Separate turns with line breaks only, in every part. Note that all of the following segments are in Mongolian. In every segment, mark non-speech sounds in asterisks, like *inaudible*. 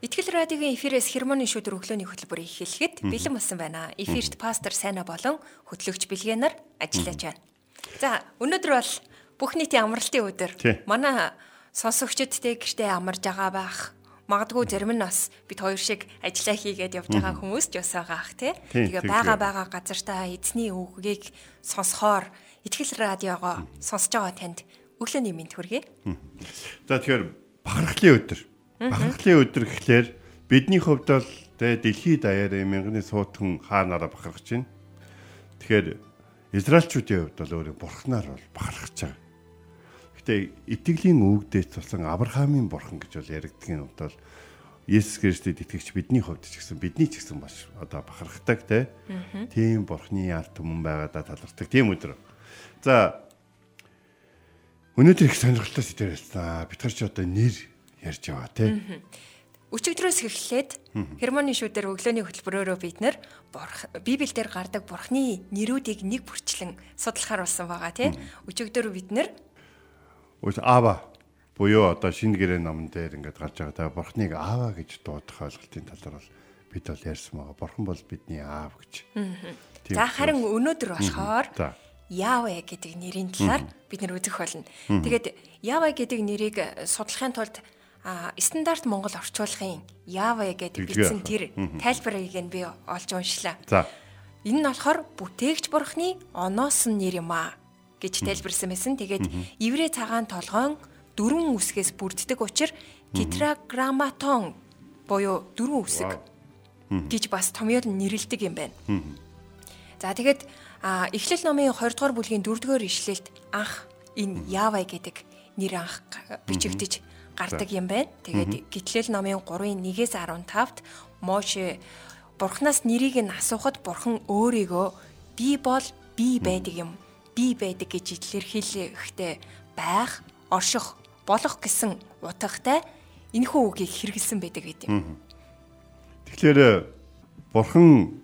Итгэл радиогийн эфирээс хермоны шүдэр өглөөний хөтөлбөр эхлэхэд бэлэн болсон байна. Эфирт пастор Сайна болон хөтлөгч Билгэнаар ажиллаж байна. За, өнөөдөр бол бүх нийтийн амралтын өдөр. Манай сонсогчдтэй гэртээ амарж байгаа байх. Магадгүй зарим нь бас бид хоёр шиг ажиллаа хийгээд явж байгаа хүмүүс ч бас байгаа ах тий. Тэгээ бага бага газартаа эзний үгийг сонсохоор итгэл радиогоо сонсож байгаа танд өглөөний мэнд хүргэе.
За тэгэхээр бахархлын өдөр Бахархлын өдөр гэхлээр бидний хувьд бол тэ дэлхийд даяараа мянганы суутхан хаанаараа бахархаж байна. Тэгэхээр Израильчүүдийн хувьд бол өөрөө бурхнаар бол бахархаж байгаа. Гэтэ итгэлийн өвгдөөс тулсан Авраамийн бурхан гэж бол яригдгийн бол Есүс Христэд итгэгч бидний хувьд ч гэсэн бидний ч гэсэн маш одоо бахархдаг те. Тийм бурхны арт түмэн байгаадаа талархдаг тийм өдөр. За өнөөдөр их сонирхолтой сэдвэр байсан. Бид нар ч одоо нэр ярьж байгаа тий.
Өчигдрөөс эхлээд Германы шүүдэр өглөөний хөтөлбөрөөрөө бид нэр Библиэлд гардаг бурхны нэрүүдийг нэг бүрчлэн судлахаар болсон байгаа тий. Өчигдөр бид нэр
Аава буюу одоо шинэ гэрээ номон дээр ингээд гарч байгаа та бурхныг аава гэж дуудах ойлголтын талаар бол бид бол ярьсан байгаа. Бурхан бол бидний аав гэж.
За харин өнөөдөр болохоор Яве гэдэг нэрийн талаар бид нэр үзэх болно. Тэгээд Яве гэдэг нэрийг судлахын тулд стандарт монгол орчуулгын Java гэдэг бичсэн тэр тайлбарыг нь би олж уншлаа.
За.
Энэ нь болохоор бүтээгч бурхны оноос нь нэр юм аа гэж тайлбарсан байсан. Тэгээд еврей цагаан толгойн дөрвөн үсгээс бүрддэг учраас тетраграмматон буюу дөрвөн үсэг гэж бас томьёор нэрлдэг юм байна. За тэгээд эхлэл номын 20 дугаар бүлгийн 4 дугаар ишлэлд анх энэ Java гэдэг нэр анх бичигдэж гардаг юм байна. Тэгээд гитлэл номын 3-ын 1-ээс 15-т Моше Бурханаас нэрийг нь асуухад Бурхан өөрийгөө би бол би байдаг юм. Би байдаг гэж илэрхийлэхдээ байх, орших, болох гэсэн утгатай энэхүү үгийг хэрэгэлсэн байдаг гэдэг юм.
Тэгэхээр Бурхан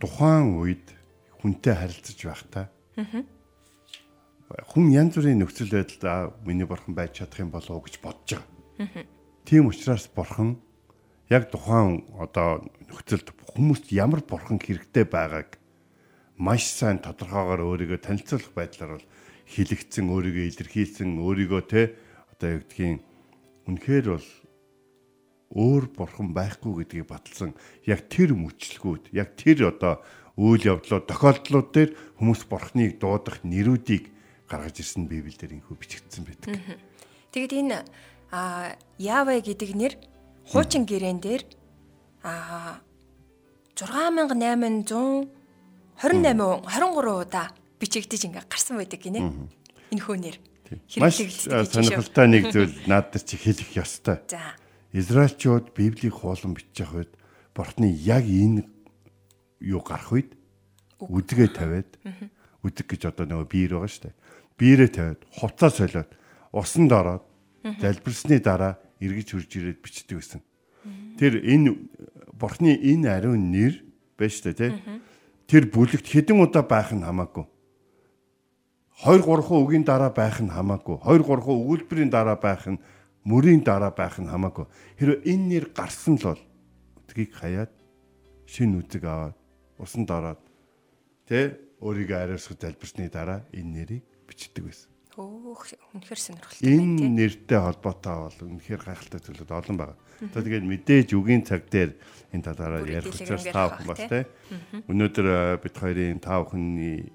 тухайн үед хүнтэй харилцаж байхдаа хүн янз бүрийн нөхцөл байдалд миний бурхан байж чадах юм болов уу гэж бодож байгаа. Тийм учраас бурхан яг тухайн одоо нөхцөлд хүмүүст ямар бурхан хэрэгтэй байгааг маш сайн тодорхойгоор өөрийгөө танилцуулах байдлаар бол хилэгдсэн өөрийгөө илэрхийлсэн өөрийгөө те одоо юу гэдгийг үнэхээр бол өөр бурхан байхгүй гэдгийг баталсан яг тэр мөчлгүүд яг тэр одоо үйл явдлууд тохиолдлууд дээр хүмүүс бурхныг дуудах нэрүүдийг гаргаж ирсэн Библиэлд инхүү бичигдсэн байдаг.
Тэгэд энэ а Яве гэдэг нэр хуучин гэрээн дээр а 6828 28 23 удаа бичигдэж ингээ гарсан байдаг гинэ. Энэ хөө нэр.
Маш сонирхолтой нэг зүйл надад чи хэлэх ёстой.
За.
Израильчууд Библийг хуулан бичих үед Бурхны яг энэ юу гарах үед үдгээ тавиад үдэг гэж одоо нөгөө биер байгаа шүү дээ биерээ тавиад хувцас солиод усанд ороод залбирсны дараа эргэж хурж ирээд бичдэг гэсэн. Тэр энэ бурхны энэ ариун нэр байж та тий. Тэр бүлэгт хэдэн удаа байх нь хамаагүй. 2 3 үгийн дараа байх нь хамаагүй. 2 3 өгүүлбэрийн дараа байх нь мөрийн дараа байх нь хамаагүй. Хэрэв энэ нэр гарсан л бол үдгийг хаяад шин үзэг аваад усанд ороод тий өөрийгөө ариусгах залбирсны дараа энэ нэрийг бичдэг байсан.
Өөх үнэхээр сонирхолтой
байна тийм. Энэ нэртэй холбоотой бол үнэхээр гайхалтай зүйлүүд олон байгаа. За тэгээд мэдээж үгийн цаг дээр энэ талаараа ярих учраас та бүхэн бас тийм. Өнөөдөр бид хоёрын та бүхний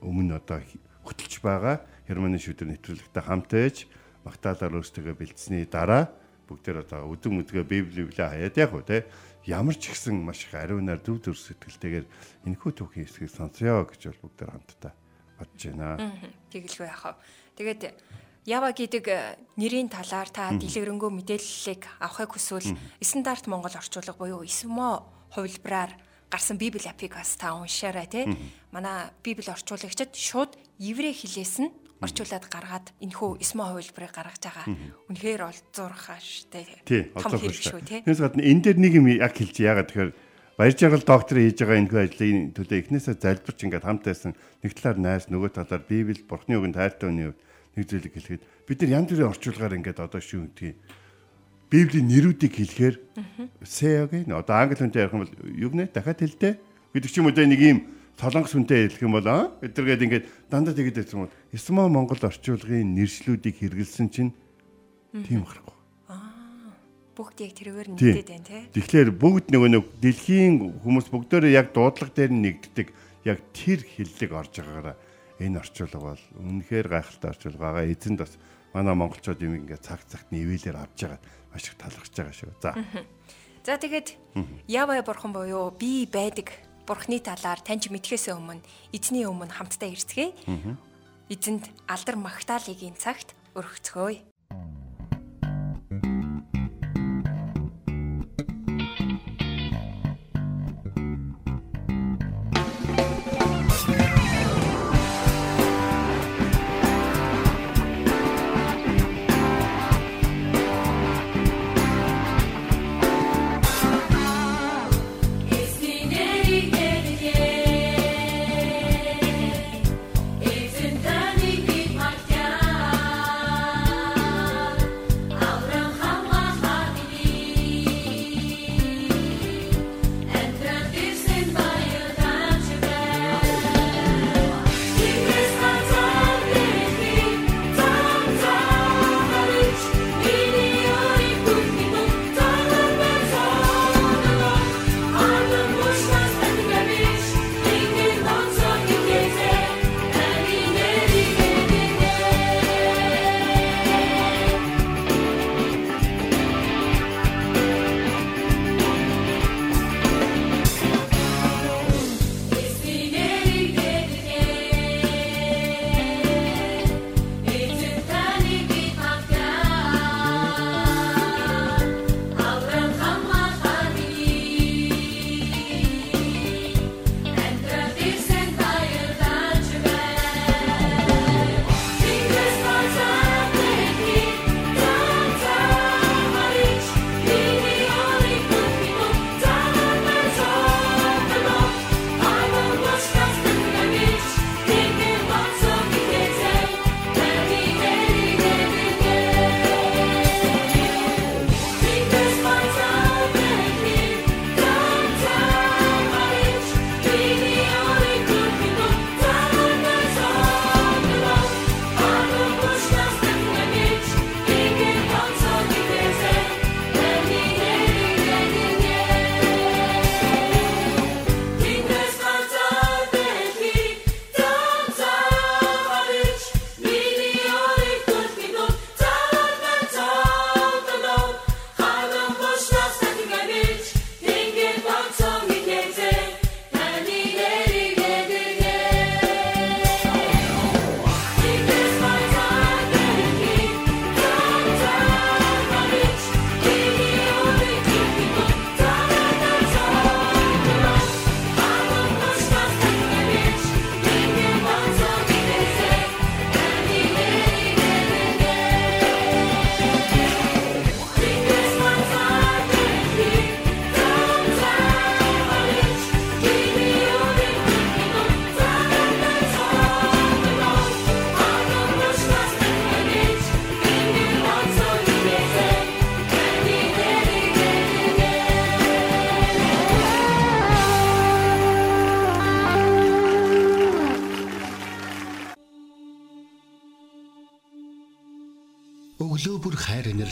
өмнө одоо хөтлж байгаа Германы шүдэр нэвтрүүлэгтэй хамт байж магтаалаар өөрсдөө бэлдсэний дараа бүгдээр одоо өдөн өдгөө библи библээ хаяад яг уу те ямар ч ихсэн маш их ариунаар төв төр сэтгэлтэйгээр энэхүү түүхийн хэсгийг сонсё гэж бол бүгдээр хамтдаа бодож байна.
Тэгэлгүй яхав. Тэгээд Ява гэдэг э, нэрийн талаар та дэлгэрэнгүй мэдээллийг авахыг хүсвэл стандарт Монгол орчуулга буюу СМО хувилбараар гарсан Библи апыг бас та уншаарай тий. Манай Библи орчуулагчид шууд еврей хэлээс нь орчуулад гаргаад энэхүү СМО хувилбарыг гаргаж байгаа. Үнэхээр олзуурхаа штэ.
Тий,
Том хэрэг шүү тий.
Тэрс гадна энэ дээр нэг юм яг хэлж яагаад тэгэхээр баяр жаргал доктор хийж байгаа энэхүү ажлын төлөө эхнээсээ залбирч ингээд хамтайсан нэг талаар найс нөгөө талаар Библи бурхны үгэнд хайртай хүний хувьд нэг зүйлийг хэлэхэд бид нар янз бүрийн орчуулгаар ингээд одоо шүү гэдгийг Библийн нэрүүдийг хэлэхээр сэягийн одоо англи хүнтэй ярих юм бол юу гэнэ? Дахиад хэлдэ гэдэг ч юм уу нэг юм солонгос хүнтэй хэлэх юм бол аа эдэргээд ингээд дандаа тэгээд байсан юм. Исмо Монгол орчуулгын нэршлүүдийг хэрэгэлсэн чинь тийм харахгүй.
Бүгд яг тэрээр нэгдээд байна тий.
Тэгэхээр бүгд нөгөө нэг дэлхийн хүмүүс бүгдөө яг дуудлага дээр нэгддэг яг тэр хиллэг орж байгаагаараа энэ орчуулга бол үнэхээр гайхалтай орчуулга байгаа. Эзэнд бас манай монголчууд юм ингээд цаг цагт нивэлэр авч байгаа маш их талархаж байгаа шүү. За.
За тэгээд Ява бурхан буюу би байдаг бурхны талаар таньж мэдхээс өмнө эзний өмнө хамтдаа ирцгээе. Эзэнд алдар магтаалыгийн цагт өргөцгөөе.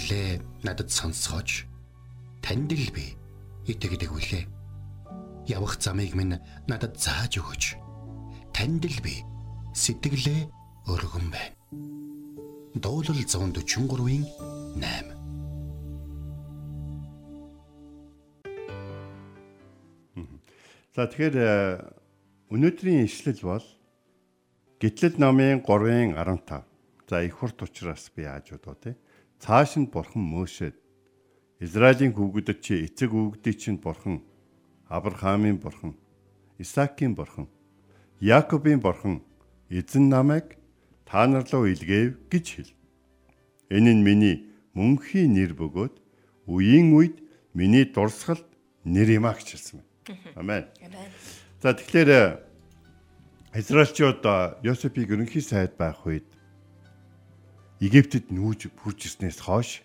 Инэрлээ надад сонсгооч. Танд л би итгэдэг үлээ. Явах замыг минь надад зааж өгөөч. Танд л би сэтгэлээ өргөн байна. Дуулал 143-ийн 8
За тэгэхээр өнөөдрийн ишлэл бол Гитлэл номын 3-ын 15 За их хурд учраас би бодоо те. Цааш нь бурхан Мөшөд Израилийн хүүгүүдэд чи эцэг хүүгдийг чинь бурхан Авраамийн бурхан Исаакийн бурхан Яаковын бурхан эзэн намайг та нар руу илгээв гэж хэл. Энэ нь миний мөнхийн нэр бөгөөд үеийн үед миний дурсгалд нэр юм а гэж хэлсэн байна. Амен. За тэгэхээр Израильчууд Йосефийг ерөнхий сайд байх үед Египтэд нүүж хүрч ирснээс хойш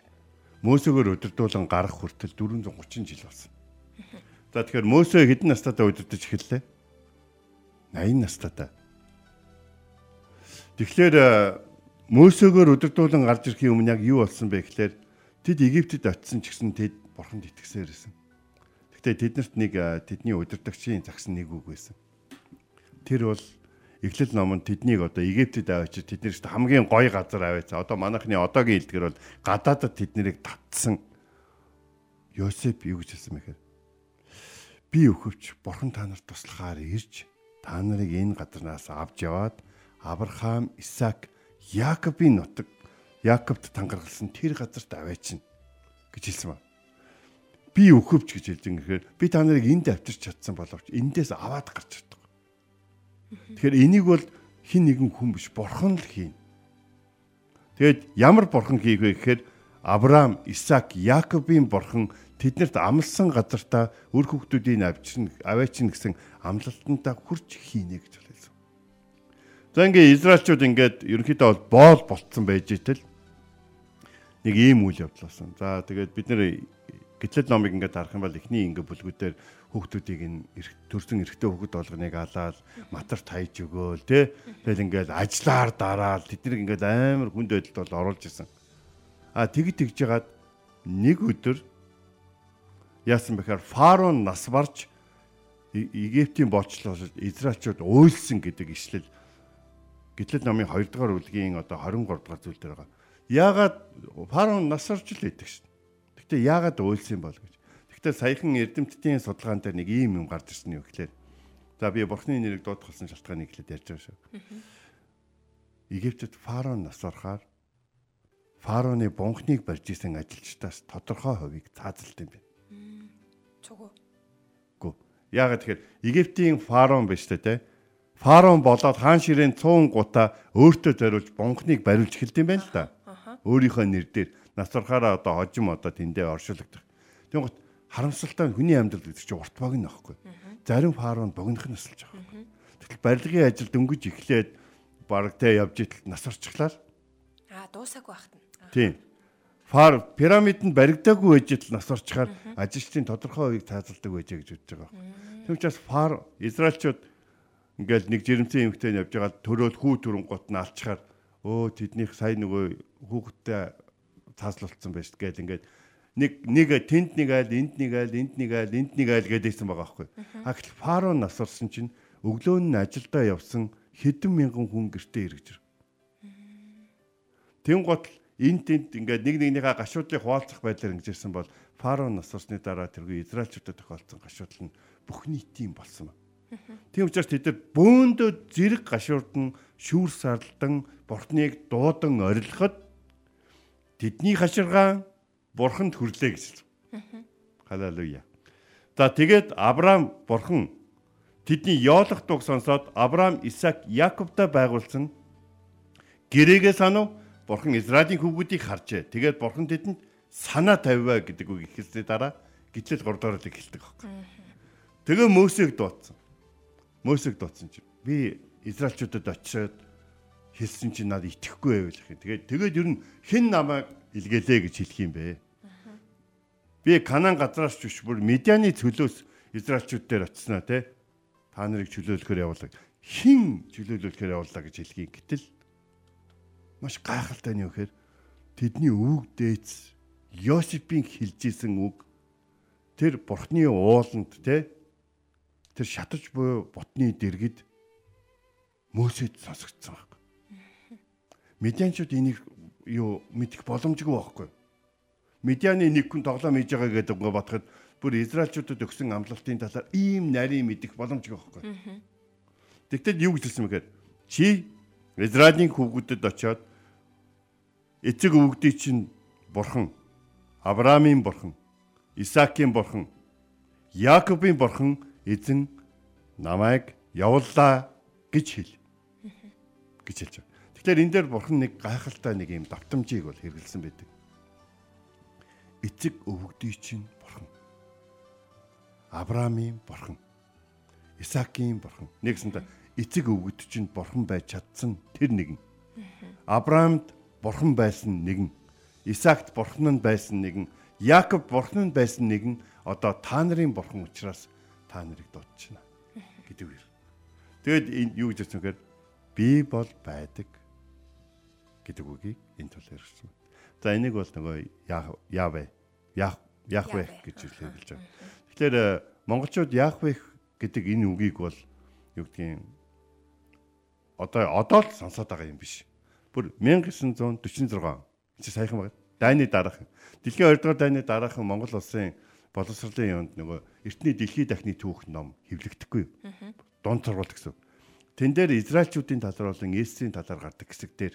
Мөсөгөр удирдуулан гарах хүртэл 430 жил болсон. За тэгэхээр Мөсө хэдэн настайдаа удирдах эхэллээ? 80 настайдаа. Тэгэхээр Мөсөгөр удирдуулан гарч ирэхийн өмнө яг юу болсон бэ гэхээр тэд Египтэд очисон ч гэсэн тэд бурханд итгэсээр байсан. Гэхдээ тэднэрт нэг тэдний удирдагчийн загс нэг үг байсан. Тэр бол Эхлэл номонд тэднийг одоо Египтэд аваач тэднэрт хамгийн гоё газар аваацаа. Одоо манайхны одоогийн хэлдгэр бол гадаадад тэднийг татсан. Йосеп юу гэж хэлсэн мэхээр би өхөвч бурхан та нарт туслахаар ирж та нарыг энэ газарнаас авч яваад Авраам, Исаак, Яаковын нутаг Яаковт тангаргалсан тэр газарт аваачна гэж хэлсэн ба. Би өхөвч гэж хэлдэг юм гэхээр би та нарыг энд авчирч чадсан боловч эндээс аваад гарч чаддаг. Тэгэхээр энийг бол хин нэгэн хүн биш бурхан л хийн. Тэгээд ямар бурхан хийх вэ гэхээр Авраам, Исаак, Яаковын бурхан тэднэрт амлсан газартаа үр хөвгтүүдийн авчирна, аваачин гэсэн амлалтандаа хүрч хийнэ гэж хэлсэн. За ингээ Израильчууд ингээд ерөнхийдөө бол боол болцсон байж итэл нэг ийм үйл явдал болсон. За тэгээд бид нэр гэтлэл номыг ингээд харах юм бол эхний ингээ бүлгүүдээр хүүхдүүдийг нь төрсөн эрэгтэй хүүхэд болгоныг алаад матар тайж өгөөл тэ тэгэл ингээд ажиллаар дараал тэднийг ингээд амар хүнд байдалд бол оруулж исэн. А тэг тэгж жагаад нэг өдөр яасан бэхээр фараон нас барж Египтийн болчлол Израильчууд уйлсан гэдэг ишлэл гэтлэл номын 2 дугаар бүлгийн одоо 23 дугаар зүйл дээр байгаа. Яагаад фараон нас орж л идэг шин. Гэтэ яагаад уйлсан бол гэж. Гэхдээ саяхан эрдэмтдийн судалгаан дээр нэг ийм юм гарч ирсэн юм гэхлээр за би бурхны нэрийг дуудах болсон шалтгааныг хэлээд ярьж байгаа шүү. Египтэд фараон нас орохоор фараоны бунхныг барьж исэн ажилчдаас тодорхой хувийг цаазалт юм байна.
Цугу.
Гү. Яагаад тэгэхээр Египтийн фараон биш үү те? Фараон болоод хаан ширээн 100 гута өөртөө зориулж бунхныг бариулж эхэлдэм байх л да. Өөрийнхөө нэр дээр нас орохоор одоо хожим одоо тэндээ оршуулгадах. Тэгвэл харамсалтай хүний амьдрал гэдэг чинь урт богино аахгүй. Зарим фараон богинох нь өсөлж байгаа. Тэгтэл барилгын ажил дөнгөж эхлээд бараг тэ явж итэл нас орчихлаа.
Аа дуусаагүй байхт нь.
Тийм. Фар пирамид нь баригдаагүй байж итл нас орчихаар ажилчдын тодорхой хувийг таазалдаг байжээ гэж бодож байгаа. Тэм учраас фар Израильчууд ингээл нэг жирэмсэн эмхтэй явж байгаа төрөөл хүү төрөн гот нь алчхаар өө тэднийх сая нөгөө хүүхэдтэй цааслуулсан байж гээл ингээд нэг нэг тэнд нэг айл энд нэг айл энд нэг айл энд нэг айл гэдээсэн байгаа байхгүй. А гэтэл фараон насарсан чинь өглөө нь ажилдаа явсан хэдэн мянган хүн гэртээ ирж ир. Тэн гот энд тэнд ингээд нэг нэгнийхээ гашуудлыг хуваалцах байдлаар ингэж ирсэн бол фараон насарсны дараа тэргүй израильчуудад тохиолдсон гашуудл нь бүх нийтийн болсон ба. Тийм учраас тэд нар бөөндөө зэрэг гашуурдан шүүр сарлдан бортныг дуудан орилоход тэдний хаширгаан бурханд хүрлээ гэж хэлсэн. Халелуя. За тэгээд Авраам бурхан тэдний ёолох дуг сонсоод Авраам, Исаак, Яаковтай байгуулсан гэрээгээ санав бурхан Израилийн хүүгүүдийг харжээ. Тэгээд бурхан тэдэнд санаа тавиа гэдэг үг ихэлсний дараа гитлэл 3 дугаар л эхэлдэг байхгүй. Тэгээ Мөсег дуудсан. Мөсег дуудсан чи би Израильчуудад очиод хэлсэн чинь надад итгэхгүй байвал гэх. Тэгээд тэгээд ер нь хэн намайг илгээлээ гэж хэлэх юм бэ? Би Канаан газраас ч биш бүр Медианы цөлөөс Израильчууд дээр очсноо те. Та нарыг чөлөөлөхөр явуулаг. Хин чөлөөлөхөр явууллаа гэж хэлгийн. Гэтэл маш гайхалтай нь юу гэхээр тэдний үг дээц Йосипийн хэлжсэн үг тэр бурхны ууланд те тэр шатаж буй ботны дэргэд Мөсөд сонсогдсон баг. Медианчууд энийг юу мэдэх боломжгүй байхгүй. Медианы нэг хүн тоглоом хийж байгаа гэдэг ngo бодоход бүр Израильчуудад өгсөн амлалтын талаар ийм нарийн мэдэх боломжгүй байхгүй. Тэгтэл юу гэж хэлсэн мэхээр чи Израилийн хүүгүүдэд очиод эцэг өвгдий чинь бурхан, Авраамийн бурхан, Исаакийн бурхан, Яаковын бурхан эзэн намайг явууллаа гэж хэл. гэж хэлж байгаа. Тэгэхээр энэ дээр бурхан нэг гайхалтай нэг юм давтамжийг бол хэрэгэлсэн байдаг. Эцэг өвгдий чинь бурхан. Авраамийн бурхан. Исаакийн бурхан. Нэгсэнтэй эцэг өвгөд чинь бурхан байж чадсан тэр нэгэн. Авраамд бурхан байсан нэгэн. Исаакт бурхан нь байсан нэгэн. Яаков бурхан нь байсан нэгэн. Одоо та нарын бурхан учраас та нарыг дуудчихна гэдэг үг. Тэгэд энэ юу гэж хэлсэн гэхээр би бол байдаг гэдэг үгийг энэ тул хэрэгсэн. За энийг бол нөгөө яавэ яах яахвэ гэж хэлж байгаа. Тэгэхээр э, монголчууд яахвэ гэдэг энэ үгийг бол юу гэдгийг одоо одоо л сонсоод байгаа юм биш. Бүр 1946 чи саяхан байна. Дайны дараахан. Дэлхийн 2 дугаар дайны дараахан Монгол улсын боловсролын юунд нөгөө эртний дэлхийн дахны түүх ном хэвлэгдэхгүй. Дунд сургууль гэсэн. Тэн дээр израилчүүдийн талаар болон Есүсийн талаар гардаг хэсэг дээр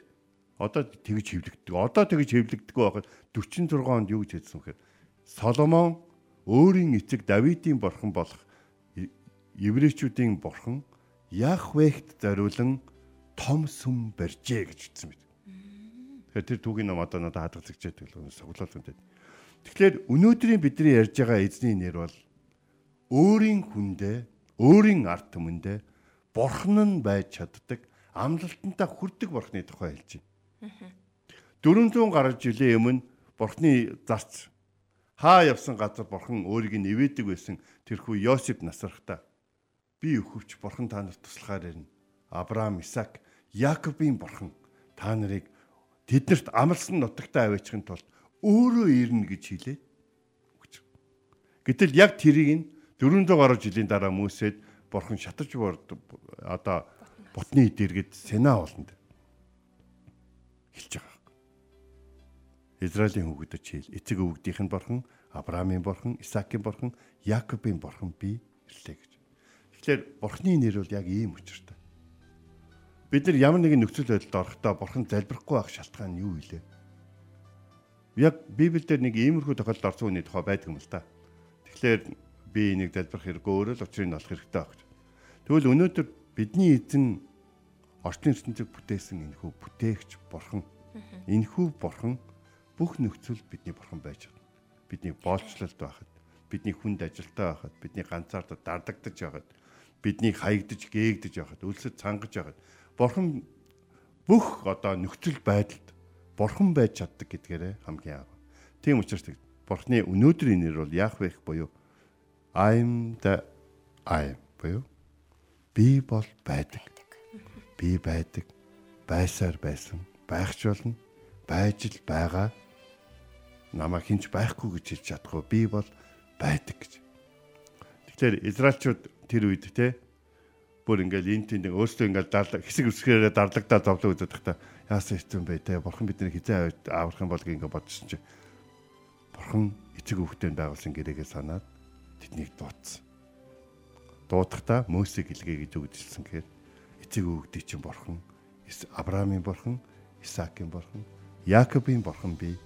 одоо тэгж хэвлэгддэг. Одоо тэгж хэвлэгдэггүй байхад 46 онд юу гэж хэлсэн вэхээр Соломон өөрийн эцэг Давидын бурхан болох еврейчүүдийн бурхан Яхвехт зориулан том сүм барьжээ гэж хэлсэн мэт. Тэгэхээр тэр түүхийн ном одоо надад байгаа соглол үнтэй. Тэгэхээр өнөөдрийн бидний ярьж байгаа эзний нэр бол өөрийн хүндээ, өөрийн ард түмэндээ бурхан нь байж чаддаг, амлалтантаа хүрдэг бурхны тухай хэлж байна. 400 гаруй жилийн өмнө бурхны зарц хаа явсан газар бурхан өөрийг нь ивэдэг байсан тэрхүү Йосеп насрахта би өхөвч бурхан та нарт туслахаар ирнэ. Авраам, Исаак, Яаковын бурхан та нарыг тэднэрт амлсан нутагтаа аваачихын тулд өөрөө ирнэ гэж хэлээд өгч. Гэтэл яг тэрийг нь 400 гаруй жилийн дараа Мөсед бурхан шатаж одоо бутны дэргэд Сена болонд хэлж байгаа. Израилийн хүүгдэд хэл эцэг өвгдийнх нь бурхан, Авраамийн бурхан, Исаакийн бурхан, Яаковын бурхан би ирлээ гэж. Тэгэхээр бурхны нэр бол яг ийм учиртай. Бид нар ямар нэгэн нөхцөл байдалд орохдоо бурхан залбирахгүй байх шалтгаан нь юу вэ? Яг Библиэлд нэг иймэрхүү тохиолдолд орсон хүний тухай байдаг юм л та. Тэгэхээр би энийг залбирах хэрэггүй өөрөө л учрыг олох хэрэгтэй баг. Тэгвэл өнөөдөр бидний эзэн орчин ертөнцийг бүтээсэн энэхүү бүтээгч бурхан энэхүү бурхан бүх нөхцөл бидний бурхан байж байна. Бидний боолчлолд байхад, бидний хүнд ажилтаа байхад, бидний ганцаардад дардагдж байхад, бидний хаягдж гээгдэж байхад, өлсөд цангаж байхад бурхан бүх одоо нөхцөл байдалд бурхан байж чаддаг гэдгээрээ хамгийн аав. Тийм учраас бурхны өнөөдрийн нэр бол Яхвех буюу I'm the I буюу би бол байдаг. Би байдаг. Байсаар байсан. Байхч болно. Байж л байгаа. Намаа хинч байхгүй гэж хэлж чадахгүй. Би бол байдаг гэж. Тэгэхээр Израильчууд тэр үед те бүр ингээл энэ тэнд өөрсдөө ингээл дадлаг хэсэг үсгээрээ дарлагдаа зовлоо үзэж тахта яасан хэцүү бэ те бурхан бидний хизээ аврах юм бол ингээ бодсон чи бурхан эцэг хүүхдтэй байгуулсан гэрээгээ санаад тэднийг дуудсан дуудахта Мөсег илгээ гэж үгдэлсэн гэхээр эцэг хүүхдийн чинь бурхан Авраамийн бурхан Исаакийн бурхан Яаковын бурхан би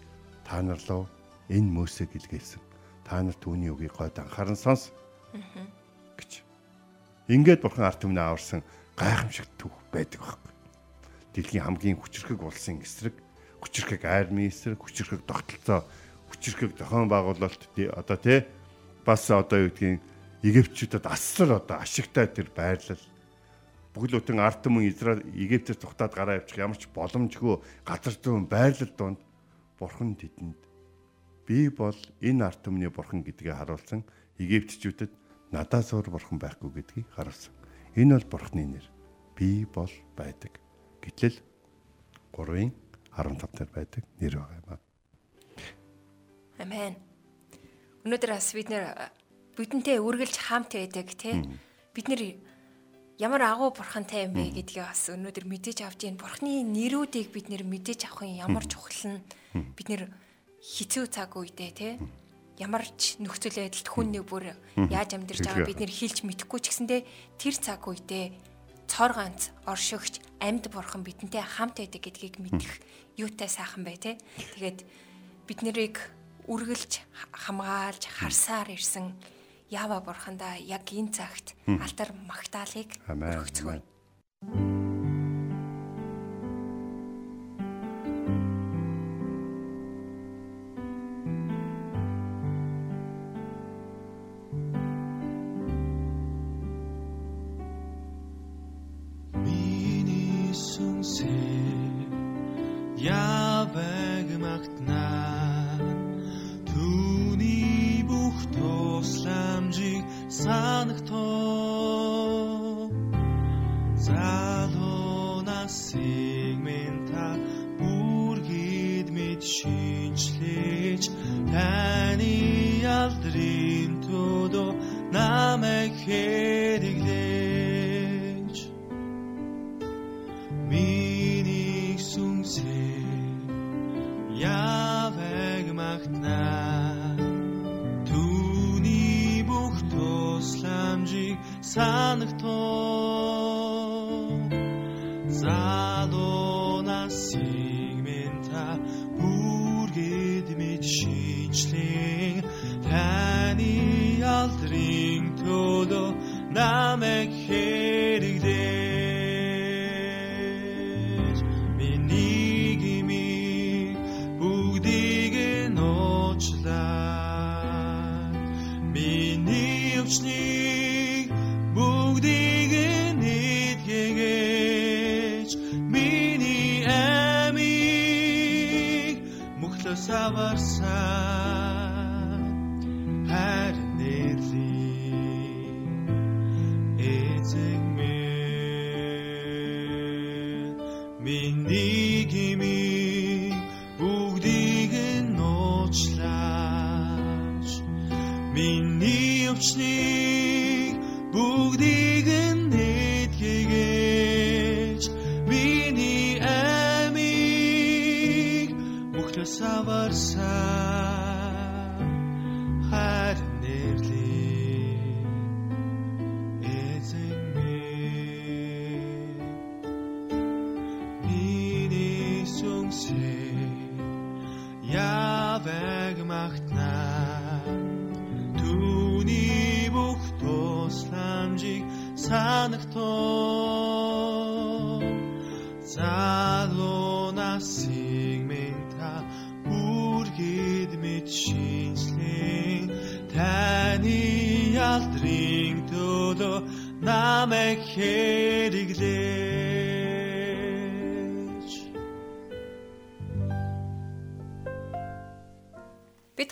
та нар руу энэ Мөсег илгээсэн та нар түүний үгийг гойд анхааран сонс. Гэж. Ингээд бурхан арт түмнээ аварсан гайхамшигт түүх байдаг байхгүй. Дэлхийн хамгийн хүчрхэг улсын эсрэг, хүчрхэг армийн эсрэг, хүчрхэг тогтолцоо, хүчрхэг зохион байгуулалт одоо тий бас одоо юу гэдгийг Египтчүүдэд асар одоо ашигтай тэр байрлал бүгд бүтэн арт түмэн Израиль Египтээс тухтаад гараа явчих ямар ч боломжгүй газар зүүн байрлал донд бурхан тэдэнд би бол энэ арт түмний бурхан гэдгээ харуулсан Египтчүүдэд надаас өөр бурхан байхгүй гэдгийг харуулсан. Энэ бол бурхны нэр. Би бол байдаг. Гэтэл 3-ын 15 дээр байдаг нэр байгаа юм аа.
Амен. Өнөөдөр бас бид нэр бидэнтэй үргэлж хамт байдаг тий. Бид нэр ямар агуу бурхантай юм бэ гэдгийг бас өнөөдөр мэдээж авч ийн бурхны нэрүүдийг бид нэр мэдээж авахын ямар чухал нь бид нэр хэцүү цаг үедээ тий ямар ч нөхцөл байдалд хүн нэг бүр яаж амьдарч байгаа бид нэр хэлж мэдэхгүй ч гэсэндээ тэр цаг үедээ цор ганц оршигч амьд бурхан бидэнтэй хамт байдаг гэдгийг мэдэх юутай сайхан бай тээ. Тэгээд бид нарыг үргэлж хамгаалж харсаар ирсэн Ява бурхандаа яг энэ цагт алдар магтаалыг
Амен.
Явэг магтнаа
bersa-bersa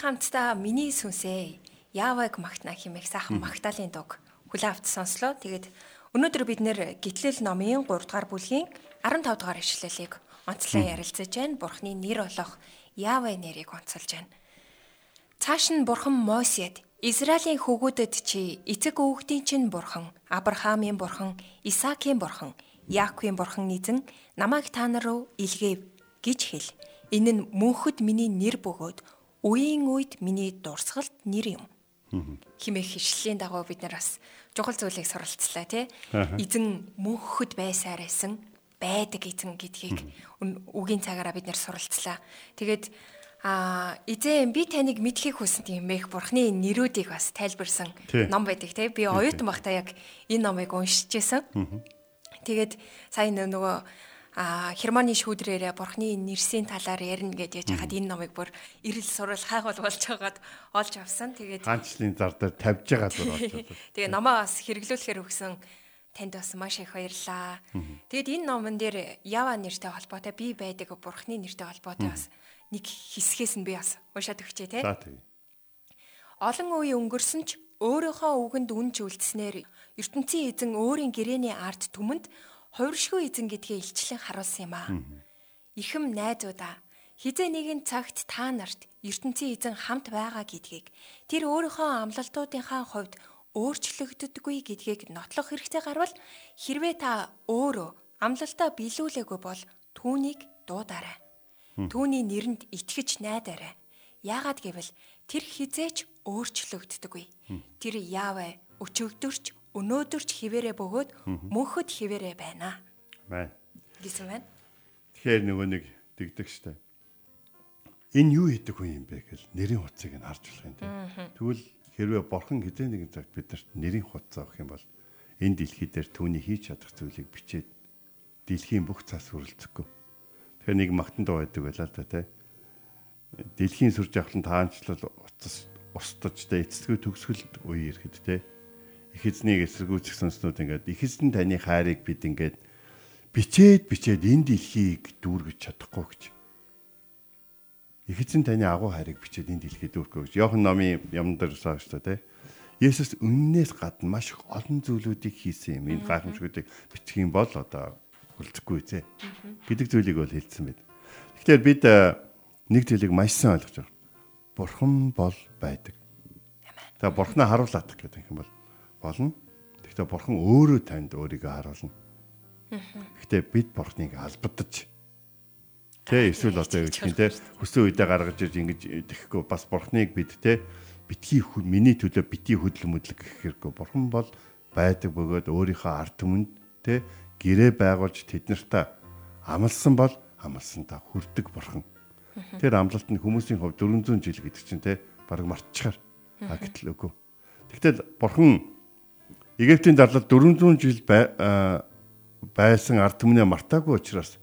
хамтдаа миний сүнсээ яаваг магтна хэмээх сайхан магтаалын дуг хүлээ авч сонслоо. Тэгээд өнөөдөр бид нэр гитлэл номын 3 дугаар бүлгийн 15 дугаар ишлэлийг онцлон ярилцаж байна. Бурхны нэр болох Яавэ нэрийг онцолж байна. Цааш нь бурхан Мосед Израилийн хөвгүүдэд чи эцэг өвгдийн чинь бурхан, Авраамийн бурхан, Исаакийн бурхан, Яаковын бурхан эзэн намайг та нар руу илгээв гэж хэл. Энэ нь мөнхөд миний нэр бөгөөд үеийн үед миний дурсгалт нэр юм. Химэх хишлэлийн дагуу бид нар бас чухал зүйлийг суралцлаа тий. Эзэн мөнхөд байсаар байсан байдаг эзэн гэдгийг үгийн цагаараа бид нар суралцлаа. Тэгээд А эзэн би таныг мэдхийг хүссэн юм бэ? Бурхны нэрүүдийг бас тайлбарсан ном байдаг тий. Би оюутан байхдаа яг энэ номыг уншиж байсан. Тэгээд сайн нөгөө а Германы шүүдрээрээ бурхны нэрсийн талаар ярина гэж яж хаад энэ номыг бүр ирэл сурал хайгуул болж байгаад олж авсан. Тэгээд
хаанчлын зар дээр тавьж байгаа зүр очоод. *laughs*
Тэгээ намаа бас хэрэглүүлэхээр өгсөн танд бас маш их баярлаа. Тэгэд энэ номон дээр Ява нэртэй холбоотой би байдаг бурхны нэртэй холбоотой бас нэг хэсгээс нь би бас уншаад өгчээ те.
За тийм.
Олон үе өнгөрсөн ч өөрийнхөө үгэнд үнж үлдснээр ертөнцийн эзэн өөрийн гэрээний ард түмэнд хувиршгүй эзэн гэдгээ илчлэн харуулсан юм аа. Ихэм найзуудаа хизээ нэгэн цагт та нарт ертөнцийн эзэн хамт байгаа гэдгийг тэр өөрийнхөө амлалтуудынхаа хувьд өөрчлөгддөггүй гэдгийг нотлох хэрэгтэй гарвал хэрвээ та өөрөө амлалтаа биелүүлээгүй бол түүнийг дуудаарай. Түүний нэрэнд итгэж найдаарай. Яагаад гэвэл тэр хизээч өөрчлөгддөггүй. Тэр яавэ өчигдөрч өнөөдөрч хിവэрэ бөгөөд мөнхөд хിവэрэ байна.
Бай.
гэсэн байна.
Тэгэхээр нөгөө нэг дэгдэг штэ. Энэ юу хийдэг хүн юм бэ гэхэл нэрийн хуцыг нь харж болох юм тийм. Тэгвэл хэрвээ бурхан хэзээ нэгэн цагт биднэрт нэрийн хуц авах юм бол энэ дэлхий дээр түүний хийж чадах зүйлийг бичээд дэлхийн бүх цаас хүрэлцэхгүй. Тэгэхээр нэг магтан дуу байдаг байлаа л да тий. Дэлхийн сүрж авахлан таанчлал уцас устдаж тэ эцэсгүй төгсгөл үе ирэхэд тий. Их эзнийг эсэргүүцэх сонснууд ингээд их эзэн таны хайрыг бид ингээд бичээд бичээд энэ дэлхийг дүүргэж чадахгүй гэж их эзэн таны агуу хайрыг бичээд энэ дэлхийд өргөө гэж. Йохан номын юм дээр саа шүү дээ. Есүс үннээс гадна маш их олон зүйлүүдийг хийсэн юм. Энэ гайхамшгуудыг бичих юм бол одоо үлдэхгүй зэ. гэдэг зүйлийг бол хэлсэн байд. Тэгэхээр бид нэг зүйлийг маш сайн ойлгож байна. Бурхан бол байдаг. За бурхнаа харуулах гэдэг юм бол болно. Гэхдээ бурхан өөрөө танд өөрийгөө харуулна. Гэхдээ бид бурхныг албадаж Тэ эсвэл одоо юу гэх юм те хүссэн үедээ гаргаж ирж ингэж тэгэхгүй бас бурхныг бид те битгий миний төлөө битгий хөдөл мөдлөг гэх хэрэггүй. Бурхан бол байдаг бөгөөд өөрийнхөө ард түмэнд те гэрээ байгуулж тэднэрт амлсан бол амлсантаа хүрдэг бурхан. Тэр амлалт нь хүмүүсийн хувьд 400 жил гэдэг чинь те баг мартчихар. А гэтэл үгүй. Тэгтэл бурхан Египтийн зарлал 400 жил байсан ард түмнээ мартаагүй учраас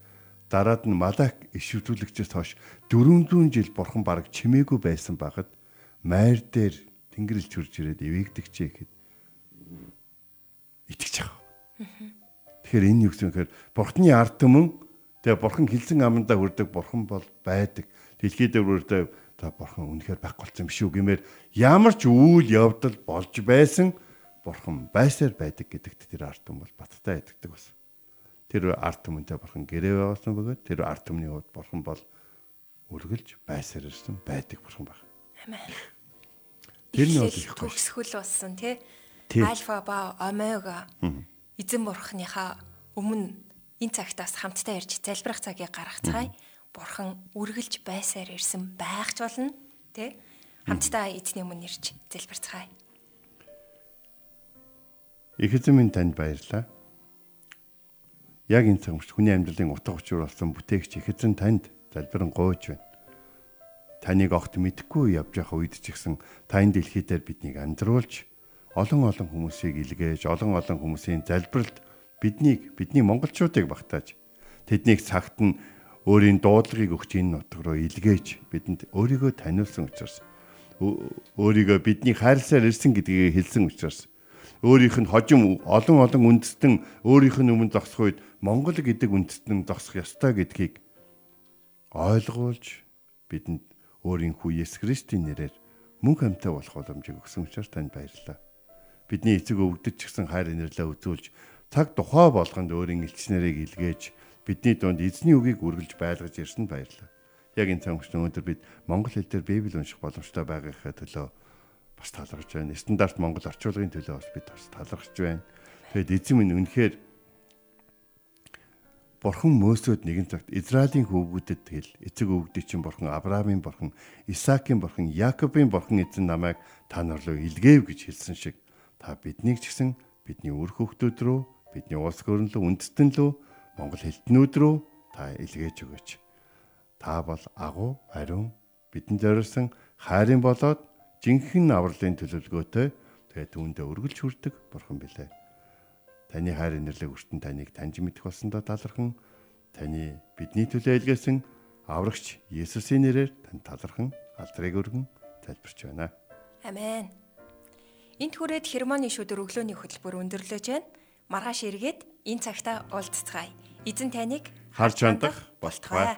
дараад нь Малак ишвэрлэгчээс хойш 400 жил бурхан бараг чимээгүй байсан багад майр дээр тэнгэрэл чүрж ирээд эвэгдэгчээ гэхэд итгэж байгаа. Тэгэхээр энэ юу гэсэн хэрэг бурхны ард түмэн тэгээ бурхан хилсэн амандаа хүрдэг бурхан бол байдаг. Дэлхийд өрөөдөө за бурхан үнэхээр байхгүй болсон биш үү гэмээр ямар ч үйл явдал болж байсан бурхан байсаар байдаг гэдэгт тэр ард түмэн бол баттай итгэдэг байсан тэр арт түмэнтэй бурхан гэрээ байгуулсан бөгөөд тэр арт түмний хувьд бурхан бол үргэлж байсаар ирсэн байдаг бурхан баг.
Амен.
Тэр нь бол их
төгсгөл болсон тий. Альфа ба омега эзэн бурханыхаа өмнө энэ цагтаас хамтдаа ирж залбирах цагийг гаргацгаая. Бурхан үргэлж байсаар ирсэн байгч болно тий. Хамтдаа эзний өмнө ирж залбирцгаая.
Их эзэн минь танд баярлалаа яг энэ цаг үед хүний амьдралын утга учир болсон бүтээгч их эзэн танд залбирэн гойж байна. Таныг огт мэдхгүй явж явах үед ч гэсэн та энэ дэлхий дээр биднийг амьдруулж олон олон хүмүүсийг илгээж олон олон хүмүүсийн залбиралд биднийг бидний монголчуудыг багтааж тэднийг цагт нь өөрийн дуудлагыг өгч энэ нутг руу илгээж бидэнд өөрийгөө таниулсан учраас өөрийгөө бидний хайрласаар ирсэн гэдгийг хэлсэн учраас өөрийнх нь хожим олон олон үндэстэн өөрийнх нь өмнө зогсох үед Монгол гэдэг үндэстэн зогсох ёстой гэдгийг ойлгуулж бидэнд өөрийн хүү Есүс Христийн нэрээр мөнх амьтаа болох боломжийг өгсөн учраас танд баярлалаа. Бидний эцэг өвгдөж гисэн хайр инэрлээ үзүүлж цаг тухай болгонд өөрийн элчнэрийг илгээж бидний дунд эзний үгийг үргэлж байлгаж ирсэн баярлалаа. Яг энэ цаг үед бид монгол хэл дээр Библи унших боломжтой байгахаа төлөө бас талархж байна. Стандарт Монгол орчуулгын төлөө бас бид бас талархж байна. Тэгэд эзэн минь үнэхээр Бурхан Мөсөд нэгэн цагт Израилийн хүүгүүдэд тэгэл эцэг өвгдөд чинь Бурхан Авраамийн Бурхан, Исаакийн Бурхан, Яаковын Бурхан эзэн намайг та нар руу илгээв гэж хэлсэн шиг та биднийг ч гэсэн бидний үр хөвгтүүд рүү, бидний улс хөрөнлөө үндэстэн лөө Монгол хэлтнүүд рүү та илгээж өгөөч. Та бол агуу, ариун бидэнд зориулсан хайрын болоод жинхэнэ авралын төлөвлөгөөтэй тэгээ түүндээ өргөлж хүрдэг бурхан билээ. Таны хайр инэрлэг өртөн таныг таньж мэдэх болсондоо талархан таны бидний төлөө илгээсэн аврагч Есүсийн нэрээр танд талархан алдрыг өргөн залбирч байна.
Амен. Энт хүрээд хермоны шүдэр өглөөний хөтөлбөр өндөрлөж байна. Маргааш эргээд энэ цагта уулзцгаая. Эзэн таныг
харж хандах болтугай.